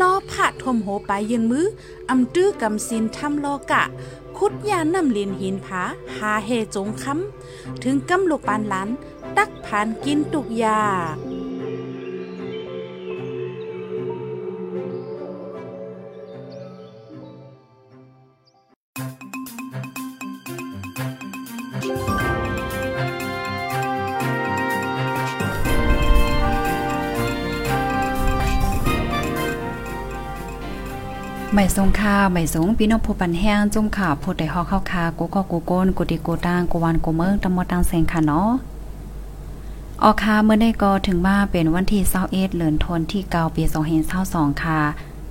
ลอผ่าทมโหไปยืนมืออำตื้อกำสินทำโลกะ คุดยานำเลียนหินผาหาเฮจงคำถึงกำลูกปานหลานตักผ่านกินตุกยา ไม่ทรงค่าไม่สงพี่น้องผู้ปันแห้งจุ่มข่าวผู้ใดฮอกเข้าคากูก็กูโกนกูดีกูตางกูวันกูเมืองตำมตังเซงค่ะเนาะออคาเมื่อได้ก็ถึงมาเป็นวันที่21เดือนธันที่เกาปี2522ค่ะ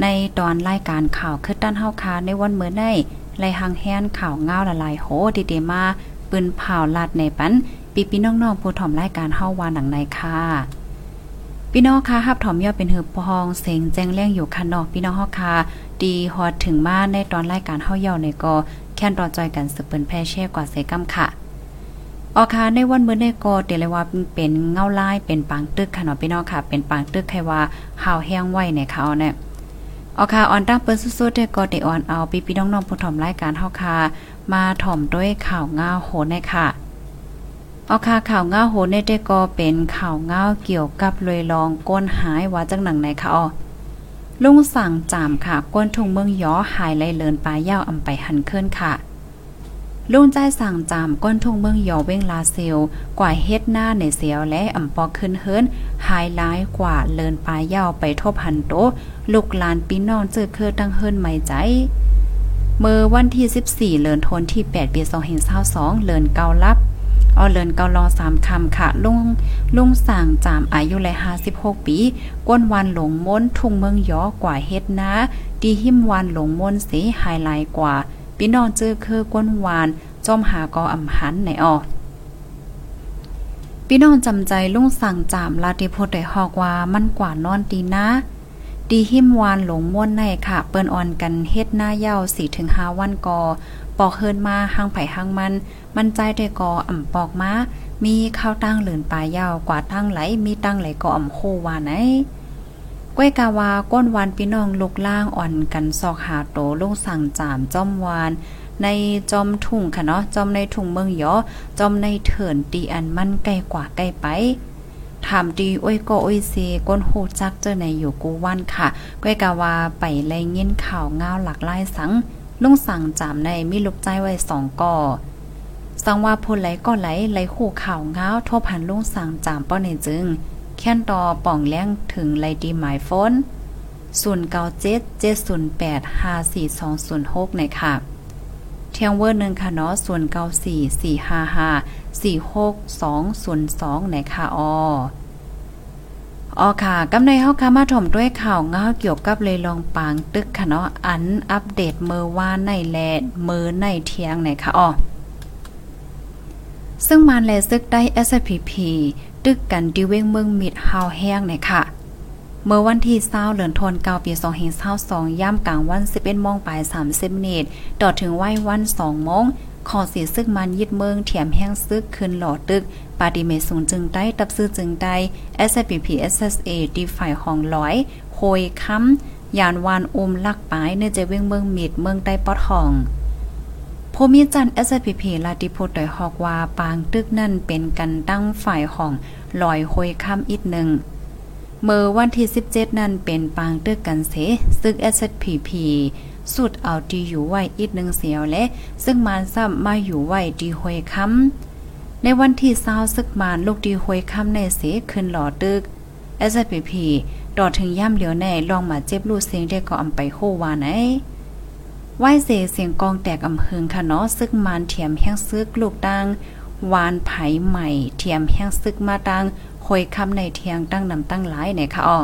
ในตอนรายการข่าวคือด้านเฮาคาในวันเมื่อได้ไล่หังแฮนข่าวเงาละลายโหดีเดมาปืนเผาลัดในปันปีพี่น้องๆผู้ถ่อมรายการเฮาว่าหนังในค่ะ พี่น้องคะฮับถอมยอดเป็นหืบพองเสียงแจ้งเลี้ยงอยู่คันนอกพี่น้องเฮาค่ะดีฮอดถึงมาในตอนรายการเฮาเยาในก็แค่นรอจอยกันสืบเปิ้นแพ่แช่กว่าเสกำค่ะออคาในวันมื้อในก็เตเลยว่าเป็นเงาลายเป็นปางตึกค่ะเนาะพี่น้องค่ะ เป็นปางตึกใครว่าหาวแห้งไว้ในเขาเนี่ยออคาออนตั้งเปิ้นสุดๆได้ก็ได้ออนเอาพี่พี่น้องๆผู้ถอมรายการเฮาค่ะมาถอมด้วยข่าวเงาโหในค่ะ เอาค่ะข่าวเงาโหเนเตก็เป็นข่าวเงาเกี่ยวกับลอยลองก้นหายว่าจังหนังไหนคะอ๋อลุงสั่งจามค่ะก้นทุ่งเมืองย้อหายไลเลินปลายยาวอำไปหันเคลื่อนค่ะ ลุงใจสั่งจามก้นทุ่งเมืองยอเว้งลาเซลกว่าเฮ็ดหน้าในเสียวและอำปอขึ้นเฮิรนหายร้ายกว่าเลินปลายยาวไปทบหันโตลูกหลานปีน้องเจอคือตั้งเฮิรนไม่ใจเมื่อวันที่ 14เลินทนที่ 8 ปี2022เลินเกาลับ อเลินเกาลอสามคำค่ะ ลุงลุงสั่งจามอายุเลยห้าสิบหกปี ก้นวันหลงม้นทุ่งเมืองยอกว่าเฮ็ดนะ ดีหิมวันหลงม้นสีไฮไลท์กว่า พี่น้องเจอคือก้นวานจอมหากออำหันในออพี่น้องจำใจลุงสั่งจามลาติโพได้ฮอกว่ามันกว่านอนดีนะ ดีหิมวานหลงม้วนในค่ะ เปิ้นอ่อนกันเฮ็ดหน้าเย้าสี่ถึงห้าวันกอ ปอกเฮินมาหางไผ่หางมัน มันใจได้กออ่ำปอกมามีข้าวตั้งเหลือนปลายยาวกว่าตั้งไหลมีตั้งไหลก็อ่ำโควาไหนก้วยกาวาก้นวานพี่น้องลูกล่างอ่อนกันซอกหาโตลุงสั่งจามจอมวาน ในจอมทุ่งค่ะเนาะจอมในทุ่งเมืองยอจอมในเถินตีอันมันใกล้กว่าใกล้ไปถามดีอ้ยก็อ้ยเซก้นโหจักเจอในอยู่กูวันค่ะก้วยกาวาไปไล่เงินข่าวง้าวหลักไล่สัง ลุงสั่งจามในมีลูกใจไว้สองก่อสั่งว่าพลไหลก็ไหลไหลคู่ข่าวง้าวทบหันลุงสั่งจามป้อเนจึงแค่นต่อป่องแล้งถึงไลดีหมายฟนศูนย์เก้าเจ็ดเจ็ดศูนย์แปดห้าสี่สองศูนย์หกในค่ะ เทียงเวอร์หนึ่งค่ะเนาะส่วนเก้าสี่สี่ห้าห้าสี่หกสองศูนย์สองในค่ะออ อ๋อค่ะกำในเฮาค่ะมาถมด้วยข่าวเงาเกี่ยวกับเลยลองปางตึกค่ะเนาะอันอัปเดตเมื่อว่าในแลดมือในเที่ยงไหนค่ะอ๋อซึ่งมันแลซึกได้ SPP ตึกกันดิเวงเมืองมิดฮาวแห้งไหนค่ะ เมื่อวันที่20เดือนธันวาคมปี2522ย่ำกลางวัน11โมงปลาย30นาทีต่อถึงไหว้วัน2โมง ขอสีซึกมันยึดเมืองเถียมแห้งซึกขึ้นหลอดตึก ปาดิเมสูงจึงได้ตับซื้อจึงได้ SPP SSA ดีฝ่ายของร้อยโคยค้ำยานวานอุมลักปายเนื่อจะเว้งเมืองมิดเมืองใต้ปอดห้องพมีจัน SPP ลาติโพดอยฮอกว่าปางตึกนั่นเป็นกันตั้งฝ่ายของลอยโคยค้ำอีกหนึ่งเมื่อวันที่ 17 นั่นเป็นปางตึกกันเส ซึก SPP สุดเอาดีอยู่ไหวอีกหนึ่งเสียวและ ซึ่งมานซ้ำมาอยู่ไหวดีหวยคำในวันที่เศร้าซึกมานลูกดีหวยคำในเสขึ้นหล่อตึก SPP ดอถึงย่ำเหลียวแน่ลองมาเจ็บลูกเสียงได้ก็อำไปโควาไหนไหวเสเสียงกองแตกอำเฮงค่ะเนาะซึกมานเถียมแห้งซึกลูกดังวานไผใหม่เถียมแห้งซึกมาดังคอยคำในเทียงตั้งนำตั้งหลายไหนค่ะอ๋อ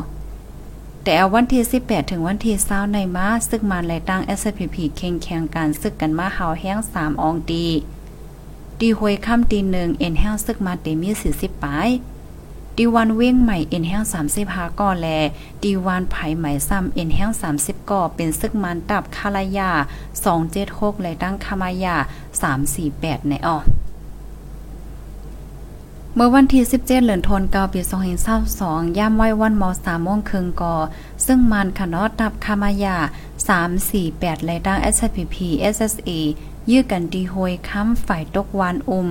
แต่เอาวันที่18 ถึงวันที่20ในมาซึกมันแลตั้ง SPP เข่งแข่งการซึกกันมาหาวแห้ง3อองดีดีหวยค่ำตีหนึ่งเอ็นแห้งซึกมาเตมี40ปลายดีวันเว้งใหม่เอ็นแห้ง35ก่อแลดีวันไผใหม่ซ้ำเอ็นแห้ง30ก่อเป็นซึกมันตับคาลายา276และตั้งคามายา348ในออ มื่อวันที่ 17เดือนธันวาคมปี2022ย่ามไว้วันม3โมงครึ่งก่อซึ่งมันคณะตับคามายา 348และดัง SPP SSA ยื้อกันดีโหยค้ำฝ่ายตกวานอุม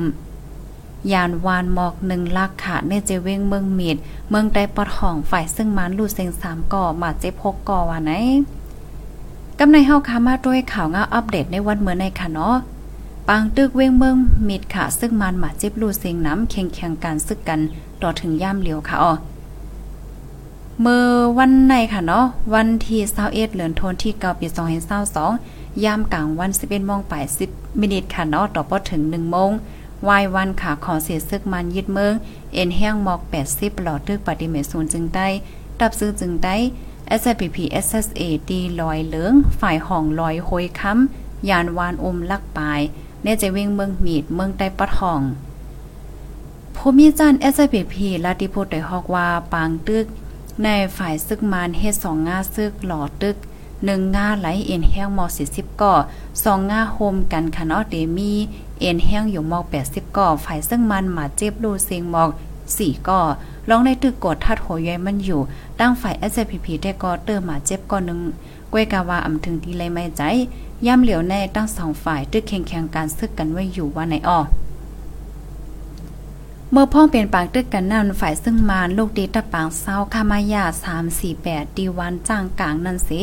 ยานวานหมอกหนึ่งลักขาเนเจเวงเมืองมีด เมืองใดปอดห้องฝ่ายซึ่งมันลูเซงสามก่อมาเจ็บหกก่อว่าไหนกำในเฮาคามาด้วยข่าวงาอัปเดตในวันเมื่อในค่ะเนาะ ปางตึกเวงเมืองมีดค่ะ ซึ่งมันหมาเจ็บลูเซงน้ำแข่งแข่งการซึกกันต่อถึงย่ามเหลียวค่ะอ๋อเมื่อวันในค่ะเนาะวันที่21เดือนธันวาคมที่9ปี2022ยามกลางวัน11โมงปลาย10มินิทค่ะเนาะต่อพอถึง1โมงวายวันขาขอเสียซึกมันยึดเมือง เอ็นแห้งหมอก 80 หลอดตึกปฏิเมศูนย์จึงได้ดับซื้อจึงได้ SPP SSA ดีลอยเหลือง ฝ่ายห้องลอยโหยค้ำยานวานอมลักปลาย เนจะวิ่งเมืองมีดเมืองใต้ปะทองภูมิจัน SPP ลาติโพได้ฮอกว่าปางตึก ในฝ่ายซึกมานเฮ็ดสองงาซึกหลอดตึกหนึ่งง่าไหลเอ็นแห้งมอสิสิบก่อสองง่าโฮมกันคานอเดมีเอ็นแห้งอยู่มอกแปดสิบก่อฝ่ายซึ่งมันมาเจ็บดูเสียงมอกสี่ก่อลองในตึกกดทัดหัวย้อยมันอยู่ตั้งฝ่าย SPP ได้ก่อเติมมาเจ็บก่อหนึ่งกวยกาวาอำถึงที่เลยไม่ใจ ย่ำเหลียวในตั้งสองฝ่ายตึกแข่งแข่งการซึกกันไว้อยู่ว่าในอ้อเมื่อพ่องเป็นปางตึกกันนั่นฝ่ายซึ่งมานลูกดีตะปางเศร้าคามายา348ดีวันจ้างกลางนันสิ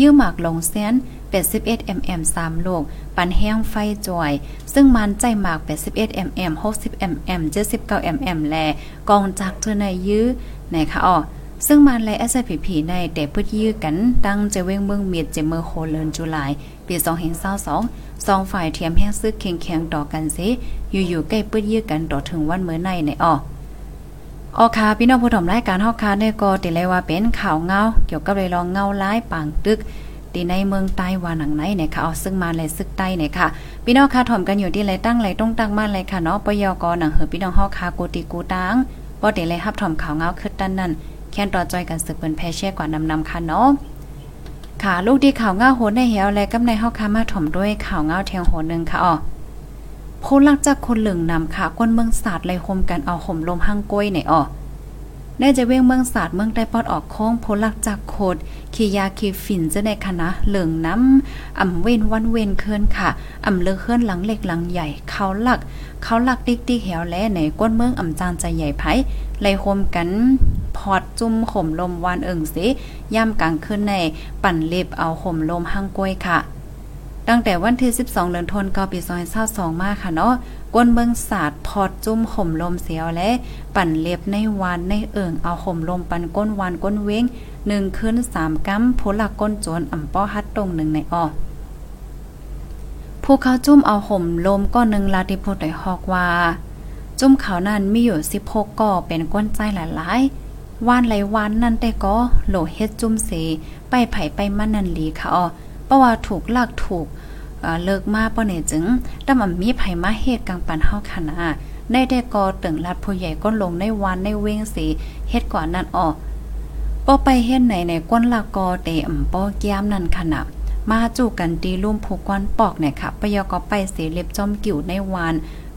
ยื้อหมากลงเส้น81 mm 3ลูก ปันแห้งไฟจอย ซึ่งมันใจหมาก81 mm 60 mm 79 mm แลกองจากเธอในยื้อในคะอ๋อซึ่งมันและ SPP ในแต่พืชยื้อกันตั้งจะเว้งเมืองเมียดเจเมอร์โฮเลนจุลาย ปี2022สองฝ่ายเทียมแห้งซึกเคียงๆต่อกันสิอยู่ๆใกล้ปื้ดยื้อกันต่อถึงวันเมื่อในในออออคาพี่น้องผู้ถมรายการเฮาคาได้ก็ติเลยว่าเป็นข่าวเงาเกี่ยวกับเลยลองเงาร้ายปางตึกตีในเมืองใต้ว่าหนังไหนเนี่ยค่ะเอาซึ่งมาเลยซึกใต้เนี่ยค่ะพี่น้องค่ะถ่อมกันอยู่ที่ไรตั้งไรต้องตั้งมาเลยค่ะเนาะปยกหนังเหอพี่น้องเฮาคากูติกูตังบ่ได้เลยรับถ่อมข่าวเงาคือตั้นนั่นแค่นต่อจอยกันสึกเปิ้นแพเช่กว่านำนำค่ะเนาะ ค่ะ ลูกดีข่าวเงาโหนในเหี่ยวและกำในเฮาคามาถมด้วยข่าวเงาเทียงโหนึงค่ะอ๋อผู้ลักจากคนเหลืองนำค่ะก้นเมืองศาสตร์ไล่คมกันเอาห่มลมห้างก้อยในอ๋อได้จะเว้งเมืองศาสตร์เมืองใต้ปอดออกโค้งพลักจากโคดขียาขีฝิ่นจะในคณะเหลืองน้ำอ่ำเว้นวันเว้นเคินค่ะอ่ำเลือเคลื่อนหลังเล็กหลังใหญ่เขาหลัก เขาหลักติ๊กติ๊กแหวแลในก้นเมืองอ่ำจานใจใหญ่ไผไล่โฮมกัน พอดจุ่มข่มลมวานเอิงสิย่ำกลางคืนในปั่นเล็บเอาข่มลมห้างกล้วยค่ะ ตั้งแต่วันที่ 12เดือนธันวาคมปี2022มาค่ะเนาะก้นเบิงศาสตร์พอดจุ่มข่มลมเสียวและปั่นเล็บในวานในเอิงเอาข่มลมปันก้นวานก้นเว้งหนึ่งคืนสามกัมโพลักก้นโจรอ่ำป้อฮัดตรงหนึ่งในออผู้เขาจุ่มเอาห่มลมก้อนหนึ่งลาติพุทธได้ฮอกว่า จุ่มเขานั้นมีอยู่16ก่อเป็นก้นใจหลายๆ วานไหลวานนั่นแต่ก็โหลเฮ็ดจุ่มเส ไปไผ่ไปมันนันลีค่ะอ๋อเพราะว่าถูกลากถูกเลิกมาป้อเนี่ยจึงแต่มันมีไผมาเฮ็ดกลางปันเฮาคณะได้ได้กอตึงลัดผู้ใหญ่ก้นลงในวันในเว้งสีเฮ็ดก่อนนั้นออกป้อไปเฮ็ดไหนในก้นละกอเตอำป้อแก้มนั่นขนาดมาจู่กันตีลุ่มผูกก้อนปอกเนี่ยค่ะปยก็ไปเสียเล็บจอมกิ่วในวาน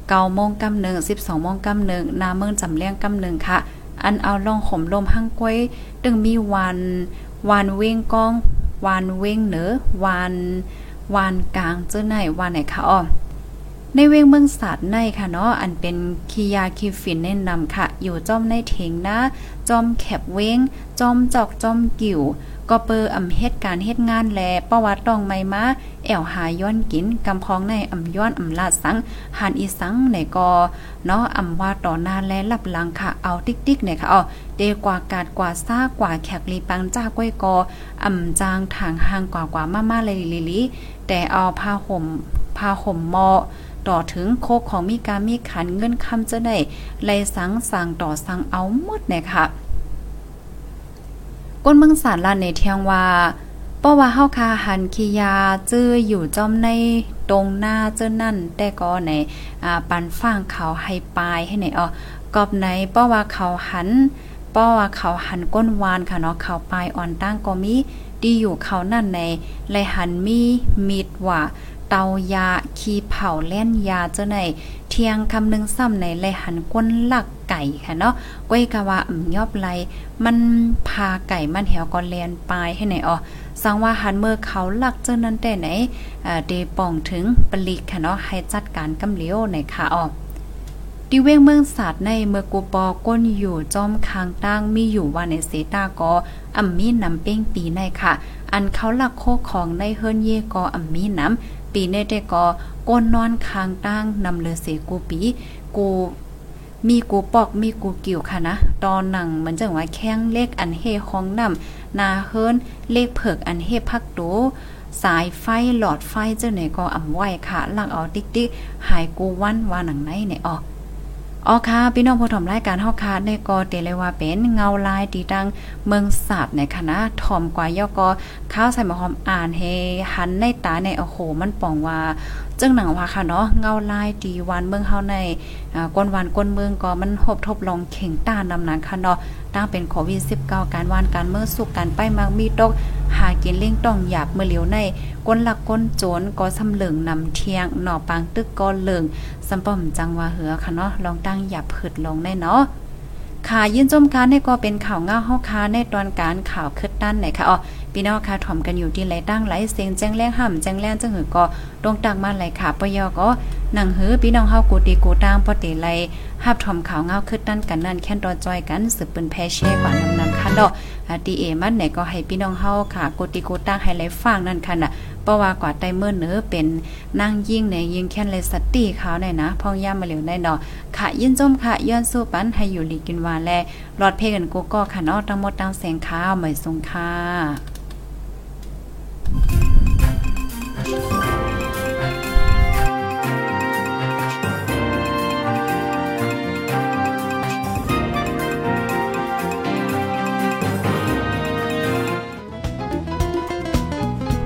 เกาโมงกำหนึ่งสิบสองโมงกำหนึ่งนาเมืองจำเลี้ยงกำหนึ่งค่ะ อันเอาลองข่มลมหั่งก้วยตึงมีวันวานเว้งก้องวานเว้งเหนือวานวานกลางเจ้าไหนวานไหนคะอ๋อในเวงเมืองศาสตร์ในค่ะเนาะอันเป็นคียาคีฟินแนะนำค่ะ อยู่จอมในเถงนะจอมแคบเวงจอมจอกจอมกิ่ว ก็เปออำเฮ็ดการเฮ็ดงานแลประวัติต้องไม่มาแอวหาย้อนกินกำพองในอำย้อนอำลาดสังหานอีสังในกอเนาะอำว่าต่อหน้าแลรับหลังค่ะเอาติ๊กๆเนี่ยค่ะอ๋อเดกว่ากาดกว่าซ่ากว่าแขกลีปังจ้าก้อยกออำจางทางห่างกว่ากว่ามาๆเลยลิๆแต่เอาผ้าห่มผ้าห่มหมอต่อถึงโคกของมีการมีขันเงินคำจะได้ไลสังสั่งต่อสั่งเอาหมดเนี่ยค่ะ ก้นเมืองสารลานในเทียงว่าเพราะว่าเฮาคาหันคียาเจื้ออยู่จอมในตรงหน้าเจ้านั่น แต่ก็ในอ่าปันฟางเขาให้ปลายให้ในอ๋อกอบไหนเพราะว่าเขาหันเพราะว่าเขาหันก้นวานค่ะเนาะเขาปลายอ่อนตั้งก็มีดีอยู่เขานั่นในไลหันมีมีดว่าเตายาขีเผาเล่นยาเจ้าใน เทียงคำนึงซ้ำในไลหันก้นหลักไก่ค่ะเนาะก้อยกะว่าอ่ำยอบไลมันพาไก่มันแหวก็เลียนปลายให้ไหนอ๋อสังว่าหันเมื่อเขาหลักเจ้านั้นแต่ไหนเดป่องถึงปลิกค่ะเนาะให้จัดการกำเลียวในค่ะอ๋อดิเวงเมืองศาสตร์ในเมื่อกูปอก้นอยู่จอมคางตั้งมีอยู่ว่าในเสตากออ่ำมีนำเป้งปีในค่ะ อันเขาหลักโคของในเฮิรนเยกออ่ำมีน้ำ ปีเนได้ก็ก้นนอนคางตั้งนำเลเสกูปี กูมีกูปอกมีกูกิ่วค่ะนะ ตอนหนังเหมือนจังว่าแข้งเลขอันเฮห้องนำนาเฮิรนเลขเผือกอันเฮพักโตสายไฟหลอดไฟเจ้าไหนก็อ่ำไหวค่ะลังเอาติ๊กติ๊กหายกูวันว่าหนังไหนเนี่ยออก อ๋อค่ะ พี่น้องผู้ชมรายการเฮาค่ะในกอเตเลยว่าเป็นเงาลายตีดังเมืองศาสตร์ในคณะถอมกว่ายอกอข้าวใส่หมอหอมอ่านเฮหันในตาในโอ้โหมันป่องว่าจึงหนังว่าค่ะเนาะเงาลายตีวันเมืองเฮาในอ่าก้นวันก้นเมืองก็มันหบทบลองเข่งตานนำนั้นค่ะเนาะตั้งเป็นโควิด19การวานการเมื่อสุกการไปมักมีตก หากินเล่งต้องหยาบเมื่อเหลียวในก้นหลักก้นโจรก็สำเหลิงนำเทียงหน่อปางตึกก็เหลิงสำป้อมจังว่าเหือค่ะเนาะลองตั้งหยับผืดลงได้เนาะค่ะยื่นจมการนี่ก็เป็นข่าวง่าเฮาคาในตอนการข่าวคึดด้านไหนค่ะอ๋อพี่น้องค่ะถ่อมกันอยู่ที่ไหลตั้งไหลเสียงแจ้งแรงห่ำแจ้งแรงจังหือก็ตรงตักมาไหลค่ะปยอก็ หนังหือพี่น้องเฮากูตีกูตางปติไลหับถอมข่าวเงาคึดด้านกันนั่นแค่นตอจอยกันสืบปืนแพเช่กว่านำนำคันดอกดีเอมันไหนก็ให้พี่น้องเฮาค่ะกูตีกูตางให้ไหลฟังนั่นค่ะน่ะเพราะว่ากว่าไตเมื่อเนื้อเป็นนั่งยิ่งในยิงแค่นเลยสติเขาหน่ยนะพ่อย่ามาเหลียวได้เนาะค่ะยินจมค่ะย้อนสู้ปันให้อยู่ลีกินวาแลรอดเพกันกูก็ค่ะเนาะทั้งหมดตั้งแสงข้าวเหมยสงค่ะ